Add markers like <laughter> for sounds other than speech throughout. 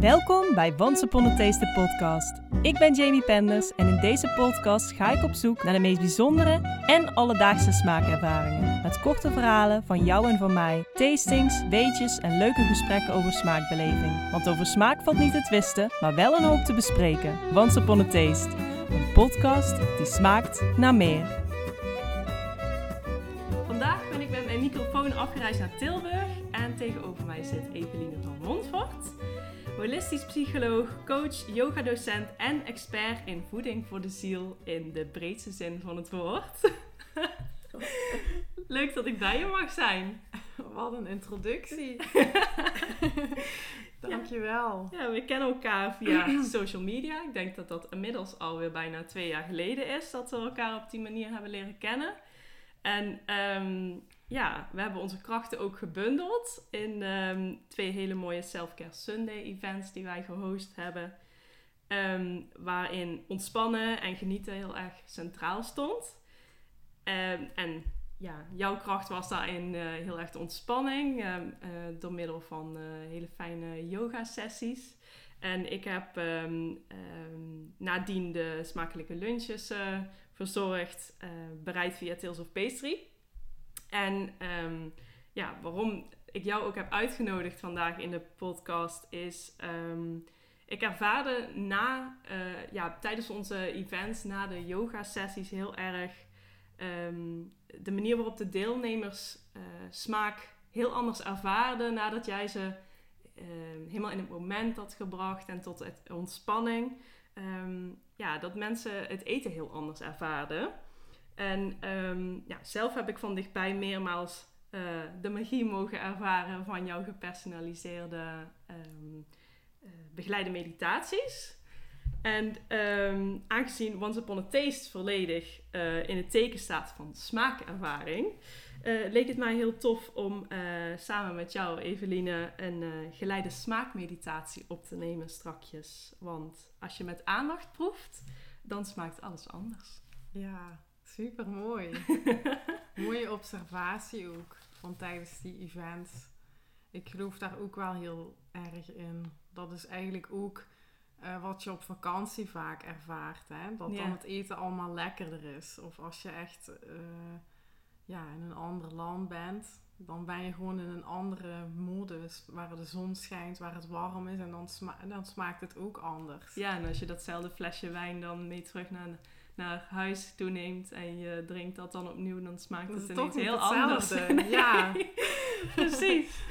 Welkom bij Once Upon a Taste podcast. Ik ben Jamie Penders en in deze podcast ga ik op zoek naar de meest bijzondere en alledaagse smaakervaringen. Met korte verhalen van jou en van mij, tastings, weetjes en leuke gesprekken over smaakbeleving. Want over smaak valt niet te twisten, maar wel een hoop te bespreken. Once Upon a Taste, een podcast die smaakt naar meer. Vandaag ben ik met mijn microfoon afgereisd naar Tilburg en tegenover mij zit Eveline van Montfort holistisch psycholoog, coach, yogadocent en expert in voeding voor de ziel in de breedste zin van het woord. <laughs> Leuk dat ik bij je mag zijn. Wat een introductie. <laughs> Dankjewel. Ja. ja, we kennen elkaar via social media. Ik denk dat dat inmiddels alweer bijna twee jaar geleden is dat we elkaar op die manier hebben leren kennen. En um, ja, we hebben onze krachten ook gebundeld in um, twee hele mooie Self-Care Sunday events die wij gehost hebben. Um, waarin ontspannen en genieten heel erg centraal stond. Um, en ja, jouw kracht was daarin uh, heel erg de ontspanning uh, door middel van uh, hele fijne yoga sessies. En ik heb nadien de smakelijke lunches verzorgd, bereid via Tales of Pastry. En um, ja, waarom ik jou ook heb uitgenodigd vandaag in de podcast is. Um, ik ervaarde na, uh, ja, tijdens onze events, na de yoga-sessies, heel erg um, de manier waarop de deelnemers uh, smaak heel anders ervaarden nadat jij ze helemaal in het moment had gebracht en tot ontspanning. ja, dat mensen het eten heel anders ervaarden. En um, ja, zelf heb ik van dichtbij meermaals uh, de magie mogen ervaren van jouw gepersonaliseerde um, uh, begeleide meditaties. En um, aangezien Once Upon a Taste volledig uh, in het teken staat van smaakervaring, leek het mij heel tof om samen met jou, Eveline, een geleide smaakmeditatie op te nemen strakjes. Want als je met aandacht proeft, dan smaakt alles anders. Ja, Super mooi. <laughs> Mooie observatie ook van tijdens die events. Ik geloof daar ook wel heel erg in. Dat is eigenlijk ook uh, wat je op vakantie vaak ervaart. Hè? Dat dan het eten allemaal lekkerder is. Of als je echt uh, ja, in een ander land bent, dan ben je gewoon in een andere modus. Waar de zon schijnt, waar het warm is. En dan, sma dan smaakt het ook anders. Ja, en als je datzelfde flesje wijn dan mee terug naar naar huis toeneemt en je drinkt dat dan opnieuw, dan smaakt het ineens heel anders. <laughs> Ja, <laughs> precies.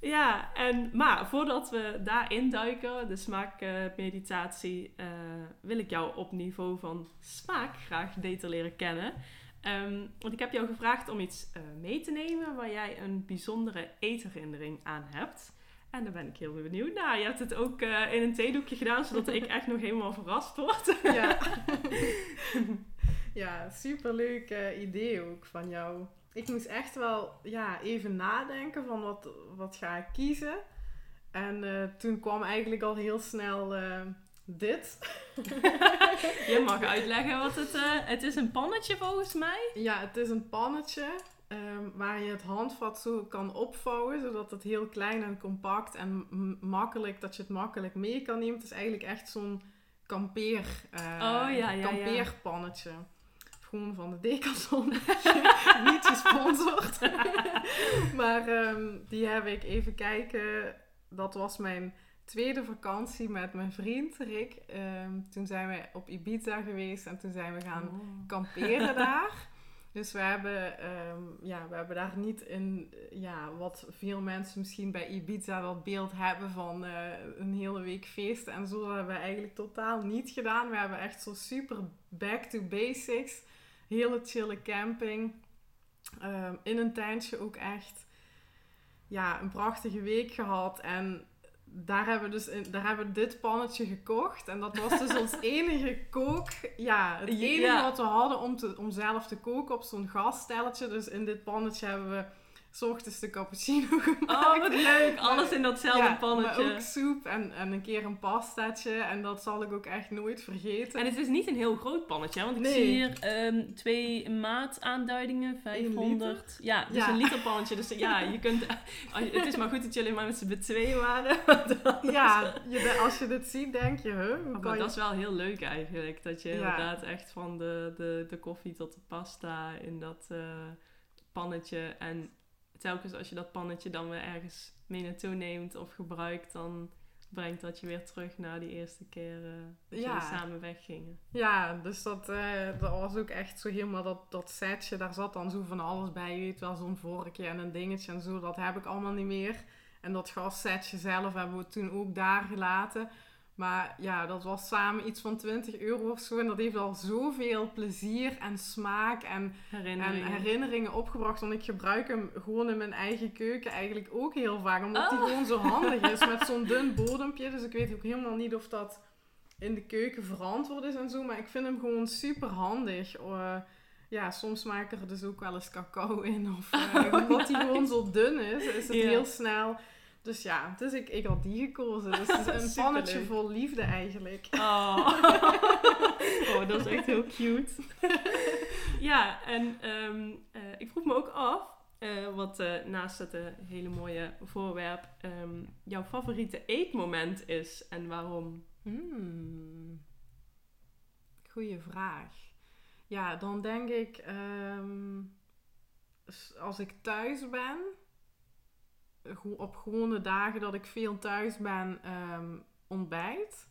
Ja, en, maar voordat we daarin duiken, de smaakmeditatie, uh, wil ik jou op niveau van smaak graag beter leren kennen. Um, want ik heb jou gevraagd om iets uh, mee te nemen waar jij een bijzondere eetherinnering aan hebt. En daar ben ik heel benieuwd naar. Je hebt het ook uh, in een theedoekje gedaan, zodat ik echt nog helemaal verrast word. <laughs> ja, <laughs> ja superleuk uh, idee ook van jou. Ik moest echt wel ja, even nadenken van wat, wat ga ik kiezen. En uh, toen kwam eigenlijk al heel snel dit. <laughs> Je mag uitleggen wat het... het is een pannetje volgens mij. Ja, het is een pannetje. Um, waar je het handvat zo kan opvouwen, zodat het heel klein en compact en makkelijk, dat je het makkelijk mee kan nemen. Het is eigenlijk echt zo'n kampeer, uh, oh, ja, ja, kampeerpannetje. Ja. Gewoon van de Decathlon. <laughs> Niet gesponsord. <laughs> maar um, die heb ik even kijken. Dat was mijn tweede vakantie met mijn vriend Rick. Um, toen zijn we op Ibiza geweest en toen zijn we gaan oh. kamperen daar. <laughs> Dus we hebben, um, ja, we hebben daar niet in, ja, wat veel mensen misschien bij Ibiza dat beeld hebben van uh, een hele week feesten en zo. Hebben we eigenlijk totaal niet gedaan. We hebben echt zo super back to basics. Hele chille camping. Um, in een tentje ook echt. Ja, een prachtige week gehad. En daar hebben we dus in, daar hebben we dit pannetje gekocht. En dat was dus ons <laughs> enige kook. Ja, het enige wat we hadden om, te, om zelf te koken op zo'n gasstelletje. Dus in dit pannetje hebben we s ochtends de cappuccino <laughs> gemaakt. Oh, wat leuk. Alles in datzelfde ja, pannetje. Maar ook soep en, en een keer een pastaatje. En dat zal ik ook echt nooit vergeten. En het is niet een heel groot pannetje, want ik Nee. zie hier ehm, twee maataanduidingen, 500. Ja, dus Ja. een liter pannetje. Dus ja, je <laughs> kunt, je- het is maar goed dat jullie maar met z'n twee waren. <laughs> Ja, je, als je dit ziet, denk je, huh? hoe Maar je... dat is wel heel leuk eigenlijk. Dat je Ja. inderdaad echt van de, de, de koffie tot de pasta in dat eh, pannetje. En telkens als je dat pannetje dan weer ergens mee naartoe neemt of gebruikt, dan brengt dat je weer terug naar die eerste keer eh, dat Ja. jullie samen weggingen. Ja, dus dat, eh, dat was ook echt zo helemaal dat, dat setje. Daar zat dan zo van alles bij. Je weet wel, zo'n vorkje en een dingetje en zo. Dat heb ik allemaal niet meer. En dat gassetje zelf hebben we toen ook daar gelaten. Maar ja, dat was samen iets van 20 euro of zo. En dat heeft al zoveel plezier en smaak en, en Herinneringen. opgebracht. Want ik gebruik hem gewoon in mijn eigen keuken eigenlijk ook heel vaak. Omdat hij Oh. gewoon zo handig is met zo'n <laughs> dun bodempje. Dus ik weet ook helemaal niet of dat in de keuken verantwoord is en zo. Maar ik vind hem gewoon super handig. Eh, ja, soms maak ik er dus ook wel eens cacao in. Of, eh, <laughs> omdat hij gewoon zo dun is, is het heel snel. Dus ja, dus ik, ik had die gekozen. Dus het is <laughs> een pannetje vol liefde eigenlijk. Oh. <laughs> oh, dat is echt heel cute. ja, en ehm, eh, ik vroeg me ook af, eh, wat eh, naast het hele mooie voorwerp ehm, jouw favoriete eetmoment is en waarom. Hmm. Goeie vraag. Ja, dan denk ik ehm, als ik thuis ben, op gewone dagen dat ik veel thuis ben, ehm, ontbijt.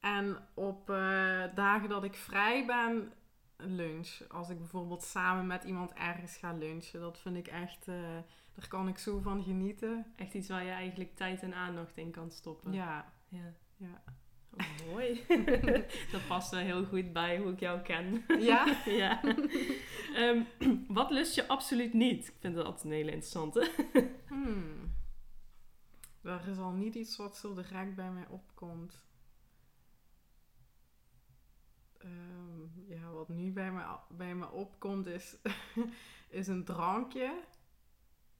En op eh, dagen dat ik vrij ben, lunch. Als ik bijvoorbeeld samen met iemand ergens ga lunchen, dat vind ik echt, eh, daar kan ik zo van genieten. Echt iets waar je eigenlijk tijd en aandacht in kan stoppen. Ja, Ja. ja. Mooi. <laughs> dat past wel heel goed bij hoe ik jou ken. Ja? <laughs> ja. Ehm, <clears throat> wat lust je absoluut niet? Ik vind dat altijd een hele interessante. <laughs> Hmm. Er is al niet iets wat zo direct bij mij opkomt. Ehm, ja, wat nu bij me, bij me opkomt is, is een drankje.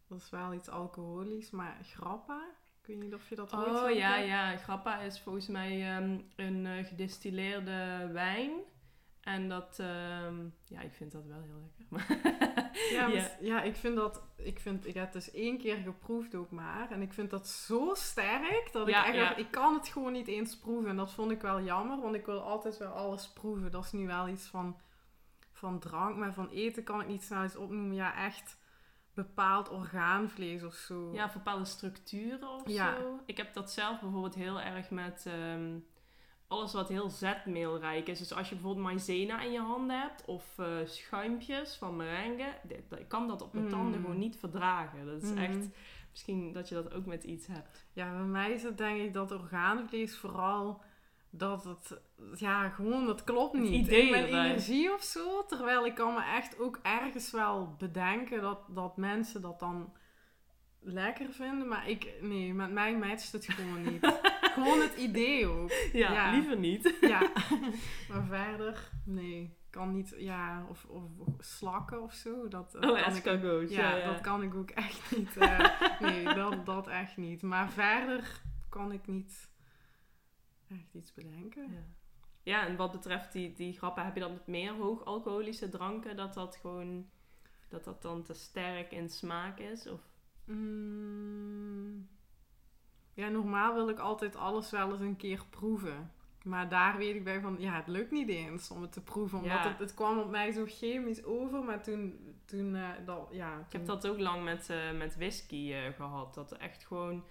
Dat is wel iets alcoholisch, maar grappa. Ik weet niet of je dat ooit Oh ja, ja. Grappa is volgens mij ehm, een eh, gedistilleerde wijn. En dat, ehm, ja, ik vind dat wel heel lekker. <laughs> Ja, Ja. maar- ja, ik vind dat, ik vind, ik heb het dus één keer geproefd ook maar. En ik vind dat zo sterk, dat Ja, ik echt, ja. ik kan het gewoon niet eens proeven. En dat vond ik wel jammer, want ik wil altijd wel alles proeven. Dat is nu wel iets van, van drank, maar van eten kan ik niet snel eens opnoemen. Ja, echt bepaald orgaanvlees of zo. ja, bepaalde structuren of Ja. zo. Ik heb dat zelf bijvoorbeeld heel erg met ehm, alles wat heel zetmeelrijk is. Dus als je bijvoorbeeld maïzena in je handen hebt of eh, schuimpjes van merengue, ik kan dat op mijn Mm. tanden gewoon niet verdragen. Dat is echt, misschien dat je dat ook met iets hebt. Ja, bij mij is het denk ik dat orgaanvlees vooral dat het, ja, gewoon, dat klopt Het niet. idee mijn energie of zo. Terwijl ik kan me echt ook ergens wel bedenken dat, dat mensen dat dan lekker vinden. Maar ik, nee, met mij matcht het gewoon niet. <laughs> gewoon het idee ook. Ja, Ja. liever niet. Ja, <laughs> maar verder, nee, kan niet, ja, of, of slakken of zo. Dat, dat Oh, kan ik escargots. ja, Ja, ja. dat kan ik ook echt niet. eh, nee, dat, dat echt niet. Maar verder kan ik niet echt iets bedenken. Ja. ja, en wat betreft die, die grappen, heb je dan met meer hoog alcoholische dranken, dat dat gewoon, dat dat dan te sterk in smaak is? Of, Mm, ja, normaal wil ik altijd alles wel eens een keer proeven. Maar daar weet ik bij van, ja, het lukt niet eens om het te proeven. Omdat Ja. het, het kwam op mij zo chemisch over. Maar toen, toen eh, dat, ja. ik heb dat ook lang met, eh, met whisky eh, gehad. Dat echt gewoon,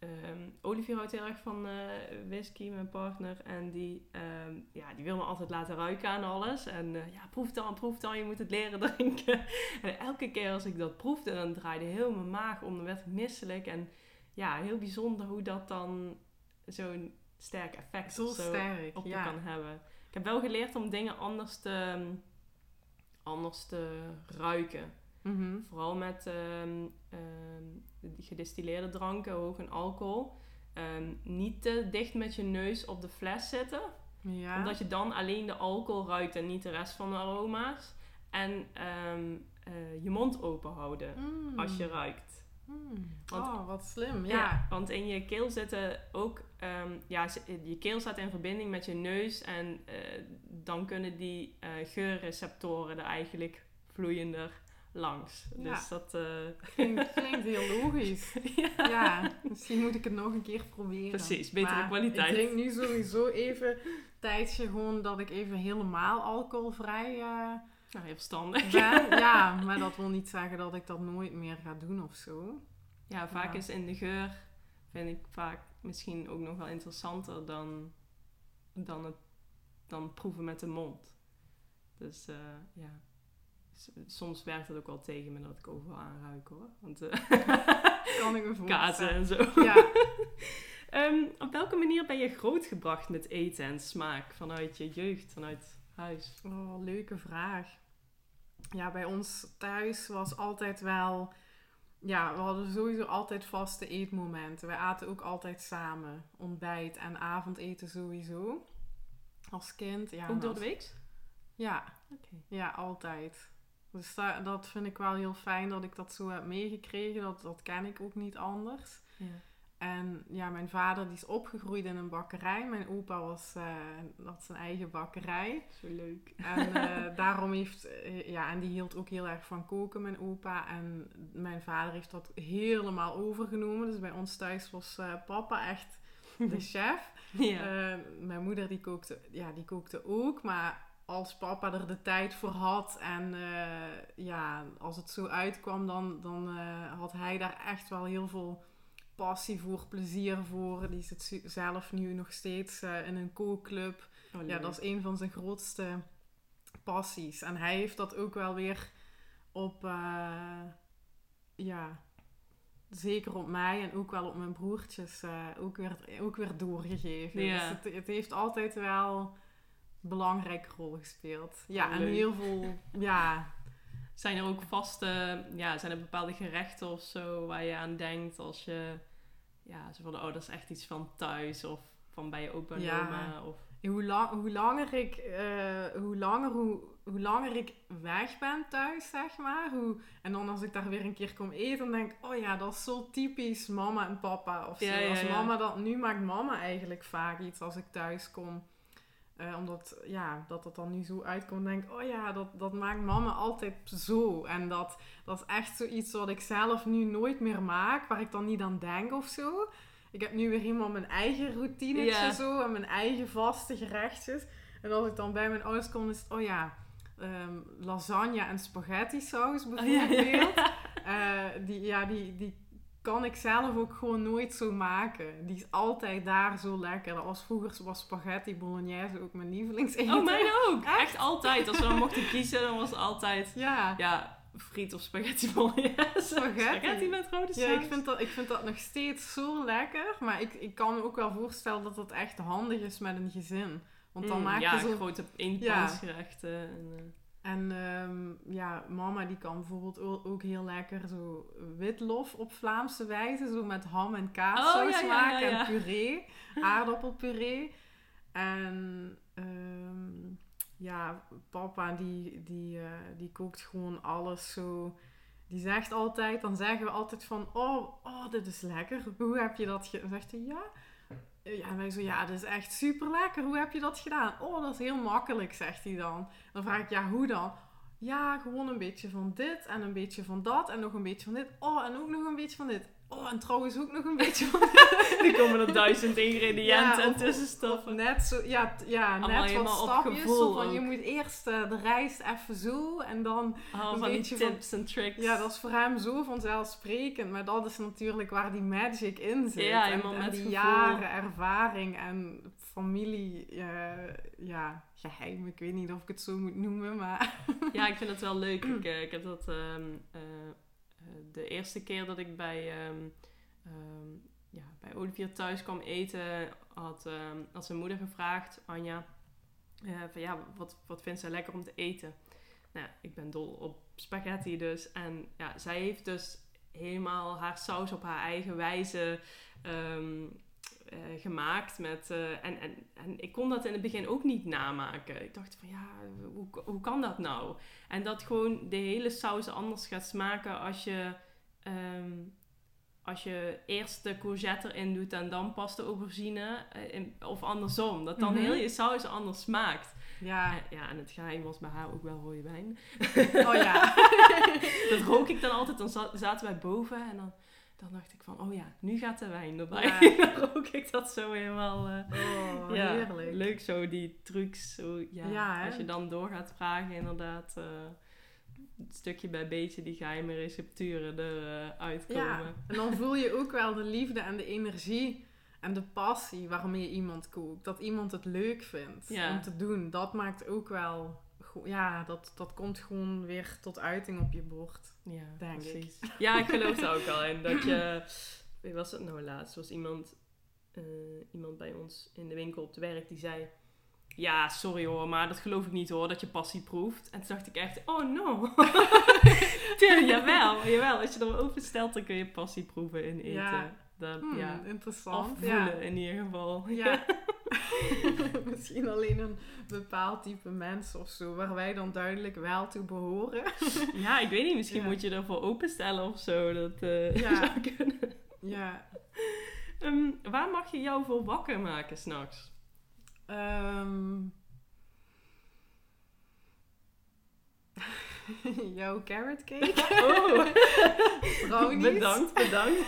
ehm Olivier houdt heel erg van eh, whisky, mijn partner. En die, ehm, ja, die wil me altijd laten ruiken aan alles. En eh, ja, proef dan, proef dan, je moet het leren <laughs> drinken. En elke keer als ik dat proefde, dan draaide heel mijn maag om. Dan werd ik misselijk. En ja, heel bijzonder hoe dat dan zo'n sterk effect Zo sterk, op je ja. kan hebben. Ik heb wel geleerd om dingen anders te, anders te ruiken. Mhm. Vooral met ehm, ehm, die gedistilleerde dranken, hoog in alcohol. Ehm, niet te dicht met je neus op de fles zitten. Ja. Omdat je dan alleen de alcohol ruikt en niet de rest van de aroma's. En ehm, eh, je mond open houden Mm. als je ruikt. Mm. Want- oh, wat slim. Ja. Ja. want in je keel zitten ook, ehm, ja, je keel staat in verbinding met je neus en eh, dan kunnen die eh, geurreceptoren er eigenlijk vloeiender langs. Ja. Dus dat, eh, Klinkt, klinkt heel logisch. <laughs> ja. Ja, misschien moet ik het nog een keer proberen. Precies, betere Maar kwaliteit. Ik drink nu sowieso even een tijdje gewoon dat ik even helemaal alcoholvrij eh, Nou, heel verstandig. ben. <laughs> Ja, maar dat wil niet zeggen dat ik dat nooit meer ga doen of zo. Ja, vaak Ja. is in de geur, vind ik vaak misschien ook nog wel interessanter dan, dan, het, dan proeven met de mond. Dus eh, ja, soms werkt het ook wel tegen me dat ik overal aanruik hoor. Want eh <laughs> Kan ik me <laughs> kazen en zo. Ja, <laughs> Ehm, op welke manier ben je grootgebracht met eten en smaak vanuit je jeugd, vanuit huis? oh, leuke vraag. Ja, bij ons thuis was altijd wel... Ja, we hadden sowieso altijd vaste eetmomenten. Wij aten ook altijd samen. Ontbijt en avondeten sowieso. Als kind. Ja, ook door de week? Ja. Ja, altijd. Dus da- dat vind ik wel heel fijn dat ik dat zo heb meegekregen. Dat, dat ken ik ook niet anders. Ja. En ja, mijn vader die is opgegroeid in een bakkerij. Mijn opa was, eh, had zijn eigen bakkerij. Zo leuk. En eh, <laughs> daarom heeft, eh, ja, en die hield ook heel erg van koken, mijn opa. En mijn vader heeft dat helemaal overgenomen. Dus bij ons thuis was papa echt de <laughs> chef. Ja. Mijn moeder die kookte, ja, die kookte ook, maar als papa er de tijd voor had en eh, ja, als het zo uitkwam, dan, dan eh, had hij daar echt wel heel veel passie voor, plezier voor. Die zit zelf nu nog steeds eh, in een kookclub. Oh, Ja, dat is een van zijn grootste passies. En hij heeft dat ook wel weer op, ja, zeker op mij en ook wel op mijn broertjes, ook, weer, ook weer doorgegeven. Ja. Dus het, het heeft altijd wel belangrijke rol gespeeld. Ja, en heel veel, ja, Zijn er ook vaste, ja, zijn er bepaalde gerechten of zo waar je aan denkt als je, ja, zo van, oh, dat is echt iets van thuis of van bij je opa en Ja. oma of... hoe, lang, hoe langer ik, eh, hoe langer, hoe, hoe langer ik weg ben thuis, zeg maar. Hoe, en dan als ik daar weer een keer kom eten, dan denk ik, oh ja, dat is zo typisch mama en papa of zo. Ja, ja, als mama dat, nu maakt mama eigenlijk vaak iets als ik thuis kom. Eh, omdat, ja, dat het dan nu zo uitkomt, denk ik, oh ja, dat, dat maakt mama altijd zo. En dat, dat is echt zoiets wat ik zelf nu nooit meer maak, waar ik dan niet aan denk of zo. Ik heb nu weer helemaal mijn eigen routinetje Ja. zo en mijn eigen vaste gerechtjes. En als ik dan bij mijn ouders kom, is het, oh ja, ehm, lasagne en spaghetti saus Oh, ja, bijvoorbeeld. ja. Eh, die, ja, die, die kan ik zelf ook gewoon nooit zo maken. Die is altijd daar zo lekker. Dat was vroeger was spaghetti bolognese ook mijn lievelingseten. Oh, mij ook! <laughs> Echt altijd. Als we dan mochten kiezen, dan was het altijd, Ja. ja, friet of spaghetti bolognese. Spaghetti. Spaghetti met rode saus. Ja, ik vind, dat, ik vind dat nog steeds zo lekker. Maar ik, ik kan me ook wel voorstellen dat het echt handig is met een gezin. Want dan Mm, maak ja, je zo... grote eenpansgerechten. En, eh, En ehm, ja, mama die kan bijvoorbeeld ook heel lekker zo witlof op Vlaamse wijze. Zo met ham en kaassaus Oh, ja, maken ja, ja. en puree. <laughs> Aardappelpuree. En ehm, ja, papa die, die, eh, die kookt gewoon alles zo... Die zegt altijd, dan zeggen we altijd van... Oh, oh dit is lekker. Hoe heb je dat gedaan? Zegt hij, ja... Ja, en zo, ja, dat is echt super lekker. Hoe heb je dat gedaan? Oh, dat is heel makkelijk, zegt hij dan. Dan vraag ik, ja, hoe dan? Ja, gewoon een beetje van dit en een beetje van dat en nog een beetje van dit. Oh, en ook nog een beetje van dit. Oh, en trouwens ook nog een beetje <laughs> er komen er duizend ingrediënten en of- tussenstoffen. Net zo, ja, ja Allemaal net wat stapjes. Zo van, je moet eerst eh, de rijst even zo en dan... Een van beetje tips en tricks. Ja, dat is voor hem zo vanzelfsprekend. Maar dat is natuurlijk waar die magic in zit. Ja, en, met die gevoel. jaren ervaring en familie... eh, ja, geheim. Ik weet niet of ik het zo moet noemen, maar... Ja, ik vind het wel leuk. Ik, <clears throat> eh, ik heb dat ehm, eh, eh, de eerste keer dat ik bij, ehm, ehm, ja, bij Olivier thuis kwam eten, had, ehm, had zijn moeder gevraagd, Anja, eh, van ja, wat, wat vindt zij lekker om te eten? Nou, ik ben dol op spaghetti dus. En ja, zij heeft dus helemaal haar saus op haar eigen wijze ehm, eh, gemaakt. Met, eh, en, en, en ik kon dat in het begin ook niet namaken. Ik dacht van ja, hoe, hoe kan dat nou? En dat gewoon de hele saus anders gaat smaken als je, ehm, als je eerst de courgette erin doet en dan pas de aubergine. eh, in- of andersom. Dat dan Mhm. heel je saus anders smaakt. Ja. En, ja, en het geheim was bij haar ook wel rode wijn. Oh ja. <laughs> dat rook ik dan altijd. Dan za- zaten wij boven en dan, dan dacht ik van, oh ja, nu gaat de wijn erbij. Ja. <laughs> dan rook ik dat zo helemaal... Oh, ja, heerlijk. leuk zo, die trucs. Zo, ja, als je dan door gaat vragen, inderdaad... eh, stukje bij beetje die geheime recepturen eruit komen. Ja, en dan voel je ook wel de liefde en de energie en de passie waarmee iemand kookt. Dat iemand het leuk vindt om te doen. Dat maakt ook wel... Ja, dat, dat komt gewoon weer tot uiting op je bord. Ja, Denk ik. precies. <laughs> Ja, ik geloof er ook al in. Dat je... Wie was het nou laatst? Was iemand, eh, iemand bij ons in de winkel op het werk die zei... Ja, sorry hoor, maar dat geloof ik niet hoor, dat je passie proeft. En toen dacht ik echt, oh no. <laughs> Tuurlijk, jawel, jawel. Als je er open stelt, dan kun je passie proeven in eten. Ja. Dat, Hmm, ja. interessant. Of voelen Ja. in ieder geval. Ja. <laughs> <laughs> Misschien alleen een bepaald type mens of zo, waar wij dan duidelijk wel toe behoren. <laughs> Ja, ik weet niet, misschien Ja. moet je ervoor openstellen of zo. Dat eh, <laughs> Ja. zou kunnen. Ja. Ehm, waar mag je jou voor wakker maken s'nachts? Ehm jouw carrot cake? Oh, Brownies? bedankt, bedankt.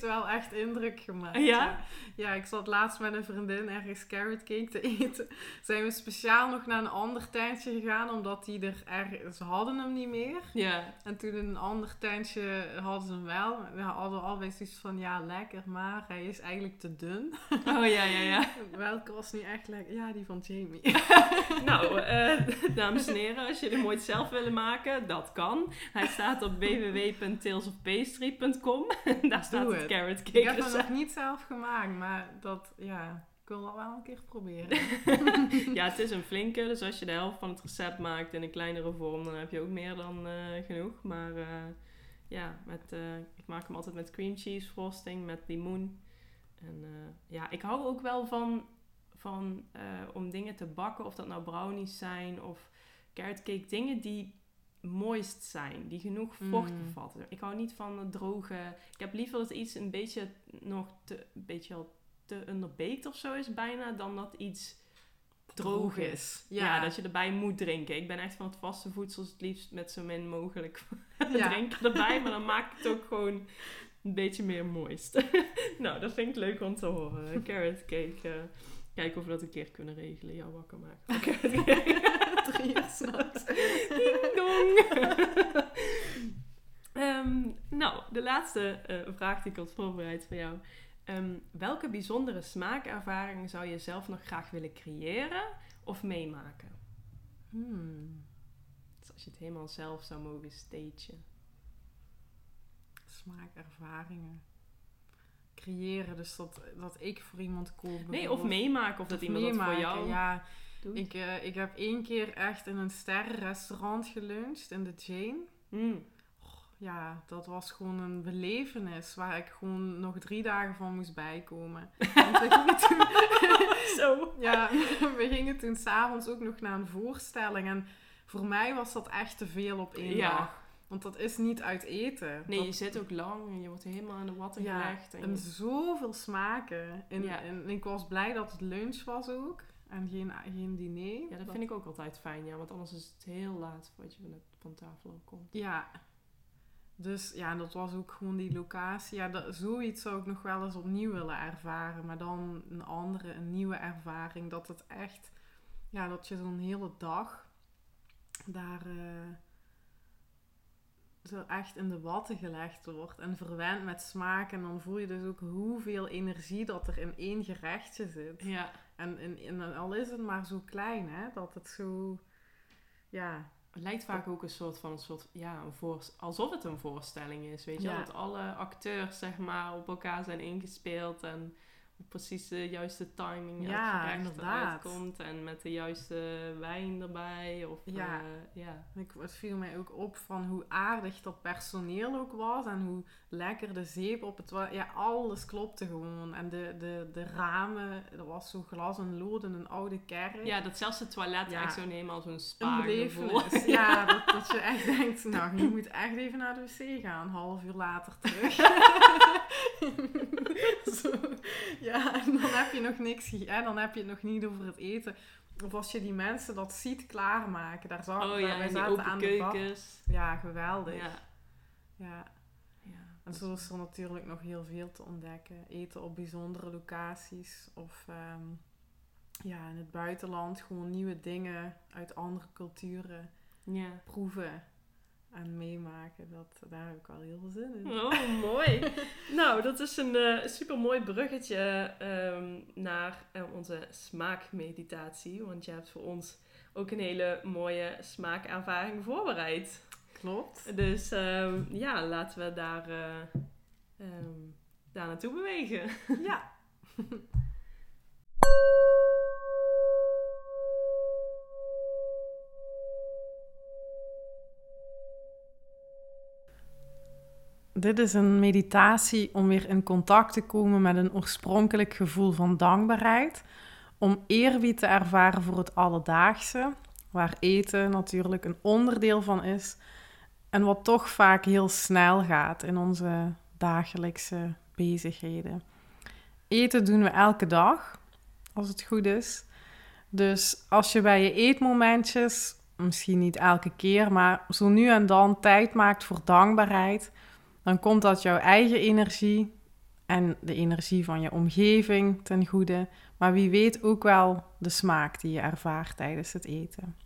Heeft wel echt indruk gemaakt. Ja? Ja? Ja, ik zat laatst met een vriendin ergens carrot cake te eten. <laughs> Zijn we speciaal nog naar een ander tuintje gegaan, omdat die er ergens... Ze hadden hem niet meer. Ja, En toen in een ander tuintje hadden ze hem wel. We hadden allebei zoiets van, ja, lekker, maar hij is eigenlijk te dun. oh ja, ja, ja. <laughs> Welke was nu echt lekker? Ja, die van Jamie. <laughs> Nou, eh, dames en heren, als jullie hem ooit zelf willen maken, dat kan. Hij staat op www.talesofpastry.com. Daar staat het het. carrot Ik cake heb hem recept. nog niet zelf gemaakt, maar dat, ja, ik wil dat wel een keer proberen. <laughs> Ja, het is een flinke, dus als je de helft van het recept maakt in een kleinere vorm, dan heb je ook meer dan eh, genoeg. Maar eh, ja, met, eh, ik maak hem altijd met cream cheese frosting, met limoen. En ja, ik hou ook wel van, van om dingen te bakken, of dat nou brownies zijn of carrot cake, dingen die moist zijn, die genoeg vocht Mm. bevatten. Ik hou niet van het droge. Ik heb liever dat iets een beetje nog te, een beetje al te underbaked of zo is bijna, dan dat iets droog is. Ja. Ja. dat je erbij moet drinken. Ik ben echt van het vaste voedsel het liefst met zo min mogelijk <laughs> Ja. drinken erbij, maar dan maak ik het ook gewoon een beetje meer moist. <laughs> nou, dat vind ik leuk om te horen. Carrot cake. eh, kijken of we dat een keer kunnen regelen. Jou wakker maken. Cake. <laughs> Drie uur s'nachts. Ding dong. <laughs> Ehm, nou, de laatste eh, vraag die ik had voorbereid voor jou. Ehm, welke bijzondere smaakervaring zou je zelf nog graag willen creëren of meemaken? Hmm, Dus als je het helemaal zelf zou mogen stagen. smaakervaringen. Creëren, dus dat, dat ik voor iemand kook. Nee, of meemaken of dat iemand voor jou Ja. Ik, eh, ik heb één keer echt in een sterrenrestaurant geluncht in de Jane. Mm. Ja, dat was gewoon een belevenis waar ik gewoon nog drie dagen van moest bijkomen. Want we gingen toen, Zo. ja, <laughs> we gingen toen s'avonds ook nog naar een voorstelling. En voor mij was dat echt te veel op één Ja. dag. Want dat is niet uit eten. Nee, Dat- je zit ook lang en je wordt helemaal in de watten ja, gelegd. En zoveel smaken. En, Ja. en ik was blij dat het lunch was ook. En geen, geen diner. ja, dat vind ik ook altijd fijn, ja. Want anders is het heel laat voordat je van, van tafel komt. Ja. Dus ja, dat was ook gewoon die locatie. Ja, dat, zoiets zou ik nog wel eens opnieuw willen ervaren. Maar dan een andere, een nieuwe ervaring. Dat het echt, ja, dat je zo'n hele dag daar eh, zo echt in de watten gelegd wordt. En verwend met smaak. En dan voel je dus ook hoeveel energie dat er in één gerechtje zit. Ja. En, en, en al is het maar zo klein, hè. Dat het zo, ja, Het lijkt vaak ook een soort van een soort, ja, een alsof het een voorstelling is, weet je? Ja. Dat alle acteurs, zeg maar, op elkaar zijn ingespeeld en precies de juiste timing Ja, inderdaad. eruit komt. En met de juiste wijn erbij. Of, Ja. eh, ja. Ik, het viel mij ook op van hoe aardig dat personeel ook was. En hoe lekker de zeep op het... Ja, alles klopte gewoon. En de, de, de ramen, er was zo glas en lood in een oude kerk. ja, dat zelfs het toilet Ja. echt zo helemaal zo'n een spa. <laughs> Ja, dat, dat je echt denkt, nou, je moet echt even naar de wc gaan. Een half uur later terug. <laughs> <laughs> Zo. Ja, <laughs> en dan heb je nog niks gegeten. Dan heb je het nog niet over het eten. Of als je die mensen dat ziet klaarmaken. Daar zag Oh wij- ja, wij zaten aan de bak. keukens. Ja, geweldig. Ja. Ja. ja. En zo is er natuurlijk nog heel veel te ontdekken. Eten op bijzondere locaties. Of ehm, ja, in het buitenland gewoon nieuwe dingen uit andere culturen Ja. proeven en meemaken. Dat, daar heb ik al heel veel zin in. Oh, mooi. <laughs> nou, dat is een eh super mooi bruggetje ehm, naar eh, onze smaakmeditatie. Want je hebt voor ons ook een hele mooie smaakervaring voorbereid. Klopt. Dus ehm, ja, laten we daar, eh, ehm, daar naartoe bewegen. Ja. <laughs> Dit is een meditatie om weer in contact te komen met een oorspronkelijk gevoel van dankbaarheid. Om eerbied te ervaren voor het alledaagse, waar eten natuurlijk een onderdeel van is. En wat toch vaak heel snel gaat in onze dagelijkse bezigheden. Eten doen we elke dag, als het goed is. Dus als je bij je eetmomentjes, misschien niet elke keer, maar zo nu en dan tijd maakt voor dankbaarheid, dan komt dat jouw eigen energie en de energie van je omgeving ten goede. Maar wie weet ook wel de smaak die je ervaart tijdens het eten.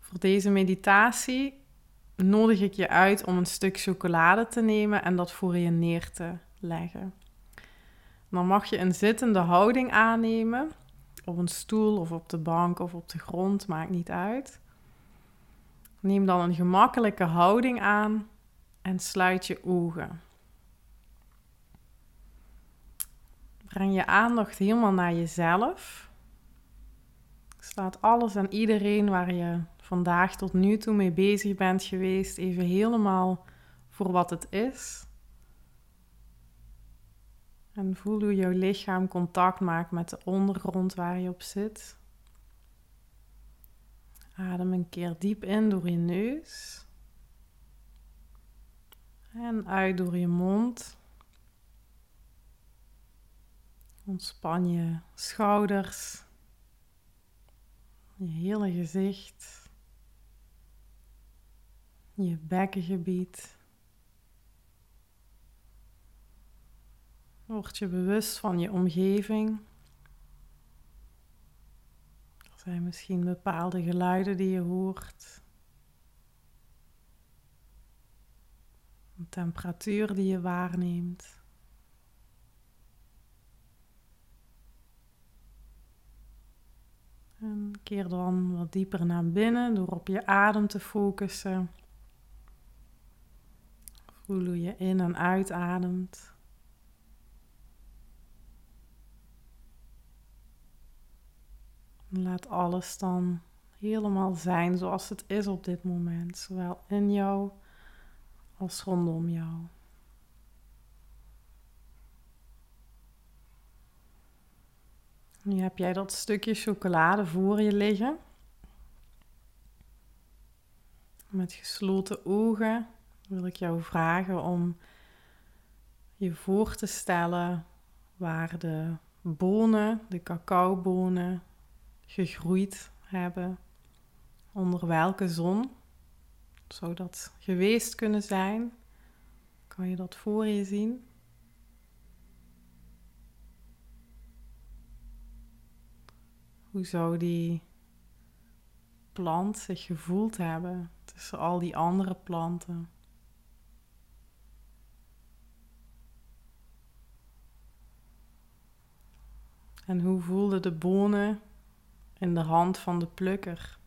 Voor deze meditatie nodig ik je uit om een stuk chocolade te nemen en dat voor je neer te leggen. Dan mag je een zittende houding aannemen, op een stoel of op de bank of op de grond, maakt niet uit. Neem dan een gemakkelijke houding aan en sluit je ogen. Breng je aandacht helemaal naar jezelf. Staat alles en iedereen waar je vandaag tot nu toe mee bezig bent geweest, even helemaal voor wat het is. En voel hoe jouw lichaam contact maakt met de ondergrond waar je op zit. Adem een keer diep in door je neus. En uit door je mond. Ontspan je schouders, je hele gezicht, je bekkengebied. Word je bewust van je omgeving. Er zijn misschien bepaalde geluiden die je hoort. Een temperatuur die je waarneemt. En keer dan wat dieper naar binnen door op je adem te focussen. Voel hoe je in- en uitademt. En Laat alles dan helemaal zijn zoals het is op dit moment, zowel in jou als rondom jou. Nu heb jij dat stukje chocolade voor je liggen. Met gesloten ogen wil ik jou vragen om je voor te stellen waar de bonen, de cacaobonen, gegroeid hebben. Onder welke zon zou dat geweest kunnen zijn? Kan je dat voor je zien? Hoe zou die plant zich gevoeld hebben tussen al die andere planten? En hoe voelden de bonen in de hand van de plukker?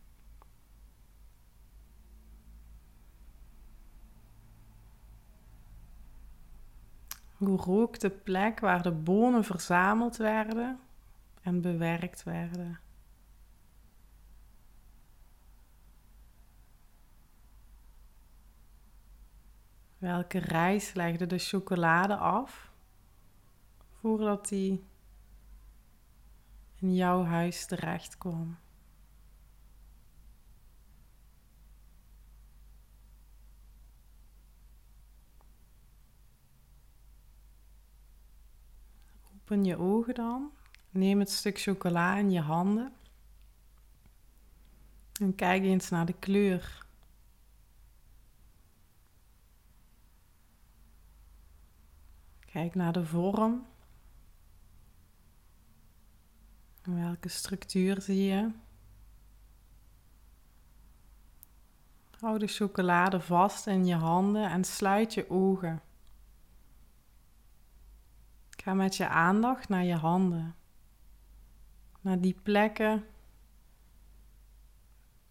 Hoe rook de plek waar de bonen verzameld werden en bewerkt werden? Welke reis legde de chocolade af voordat die in jouw huis terecht kwam? Open je ogen dan. Neem het stuk chocola in je handen. En kijk eens naar de kleur. Kijk naar de vorm. Welke structuur zie je? Hou de chocolade vast in je handen en sluit je ogen. Ga met je aandacht naar je handen. Naar die plekken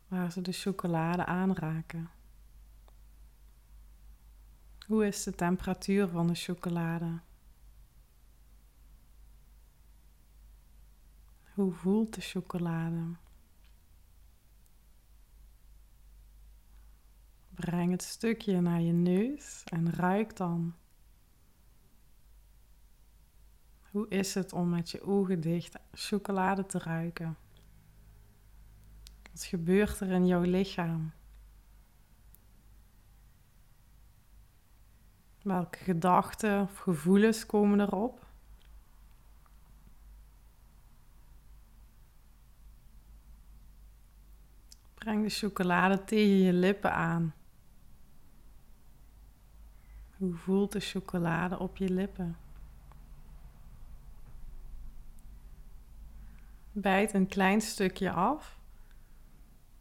waar ze de chocolade aanraken. Hoe is de temperatuur van de chocolade? Hoe voelt de chocolade? Breng het stukje naar je neus en ruik dan. Hoe is het om met je ogen dicht chocolade te ruiken? Wat gebeurt er in jouw lichaam? Welke gedachten of gevoelens komen erop? Breng de chocolade tegen je lippen aan. Hoe voelt de chocolade op je lippen? Bijt een klein stukje af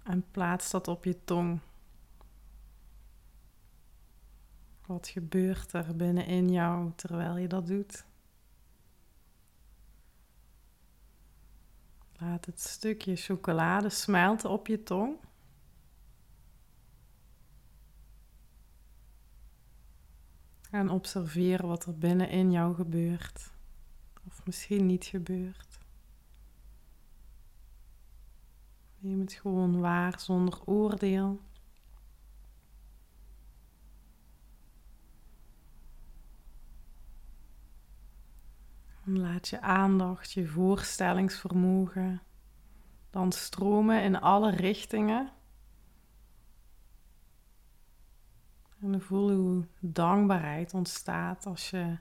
en plaats dat op je tong. Wat gebeurt er binnenin jou terwijl je dat doet? Laat het stukje chocolade smelten op je tong. En observeer wat er binnenin jou gebeurt. Of misschien niet gebeurt. Neem het gewoon waar zonder oordeel. laat je aandacht, je voorstellingsvermogen dan stromen in alle richtingen. En voel hoe dankbaarheid ontstaat als je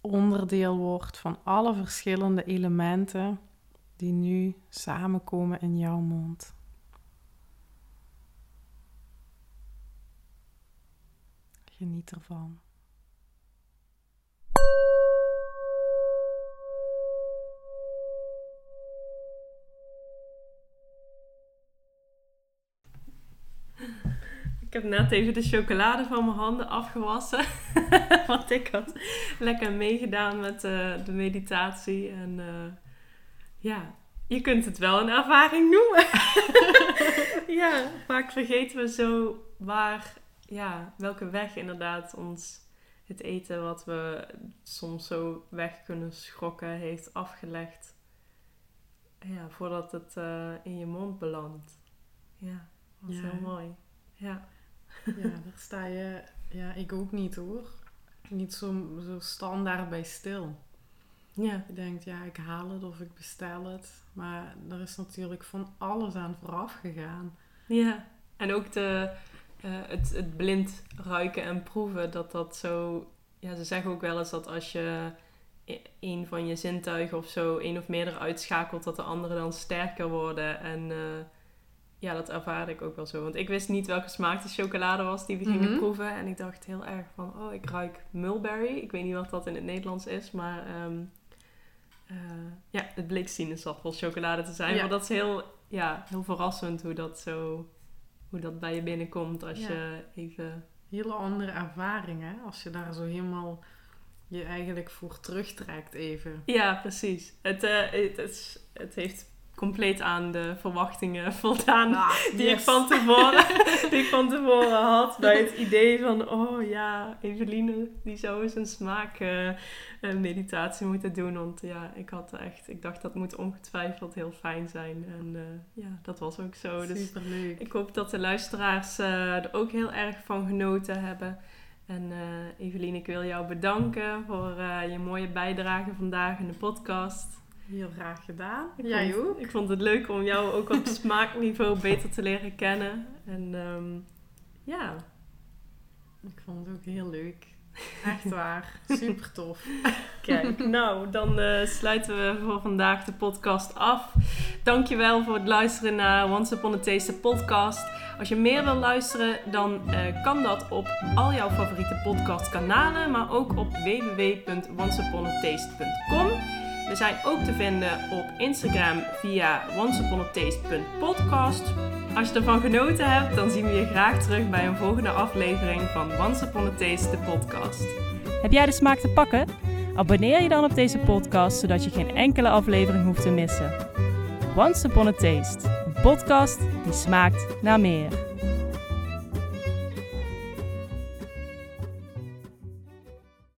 onderdeel wordt van alle verschillende elementen die nu samenkomen in jouw mond. Geniet ervan. Ik heb net even de chocolade van mijn handen afgewassen. <laughs> Want ik had lekker meegedaan met uh, de meditatie. En uh, ja, je kunt het wel een ervaring noemen. <laughs> ja, vaak vergeten we zo waar, ja, welke weg inderdaad ons het eten wat we soms zo weg kunnen schrokken heeft afgelegd. Ja, voordat het uh, in je mond belandt. Ja, dat is ja. heel mooi. Ja. ja, daar sta je, ja, ik ook niet hoor. Niet zo, zo standaard bij stil. Ja. Je denkt, ja, ik haal het of ik bestel het. Maar er is natuurlijk van alles aan vooraf gegaan. Ja, en ook de, uh, het, het blind ruiken en proeven, dat dat zo... Ja, ze zeggen ook wel eens dat als je een van je zintuigen of zo, één of meerdere uitschakelt, dat de andere dan sterker worden. En uh, ja, dat ervaarde ik ook wel zo. Want ik wist niet welke smaak de chocolade was die we gingen Mhm. proeven. En ik dacht heel erg van, oh, ik ruik mulberry. Ik weet niet wat dat in het Nederlands is, maar ehm, eh, ja, het bleek sinaasappel chocolade te zijn. Ja. Maar dat is heel, ja, heel verrassend hoe dat zo, hoe dat bij je binnenkomt als Ja. je even... Hele andere ervaring, hè? Als je daar zo helemaal je eigenlijk voor terugtrekt even. Ja, precies. Het, eh, het, het, is- het heeft compleet aan de verwachtingen <laughs> voldaan Ah, die, ik van tevoren, <laughs> die ik van tevoren had. Bij het idee van, oh ja, Eveline, die zou eens een smaakmeditatie moeten doen. Want ja, ik had echt, ik dacht dat moet ongetwijfeld heel fijn zijn. En eh, ja, dat was ook zo. Dus Superleuk. ik hoop dat de luisteraars eh, er ook heel erg van genoten hebben. En eh Eveline, ik wil jou bedanken voor eh, je mooie bijdrage vandaag in de podcast. Heel graag gedaan. Ik Jij vond, ook. Ik vond het leuk om jou ook op <laughs> smaakniveau beter te leren kennen. En ehm, ja, Ik vond het ook heel leuk. Echt waar. Super tof. <laughs> kijk. nou, dan eh, sluiten we voor vandaag de podcast af. Dankjewel voor het luisteren naar Once Upon a Taste podcast. Als je meer wil luisteren, dan eh, kan dat op al jouw favoriete podcastkanalen, maar ook op www.onceuponataste.com. Zijn ook te vinden op Instagram via onceuponataste.podcast. Als je ervan genoten hebt, dan zien we je graag terug bij een volgende aflevering van Once Upon a Taste, de podcast. Heb jij de smaak te pakken? Abonneer je dan op deze podcast, zodat je geen enkele aflevering hoeft te missen. Once Upon a Taste, een podcast die smaakt naar meer.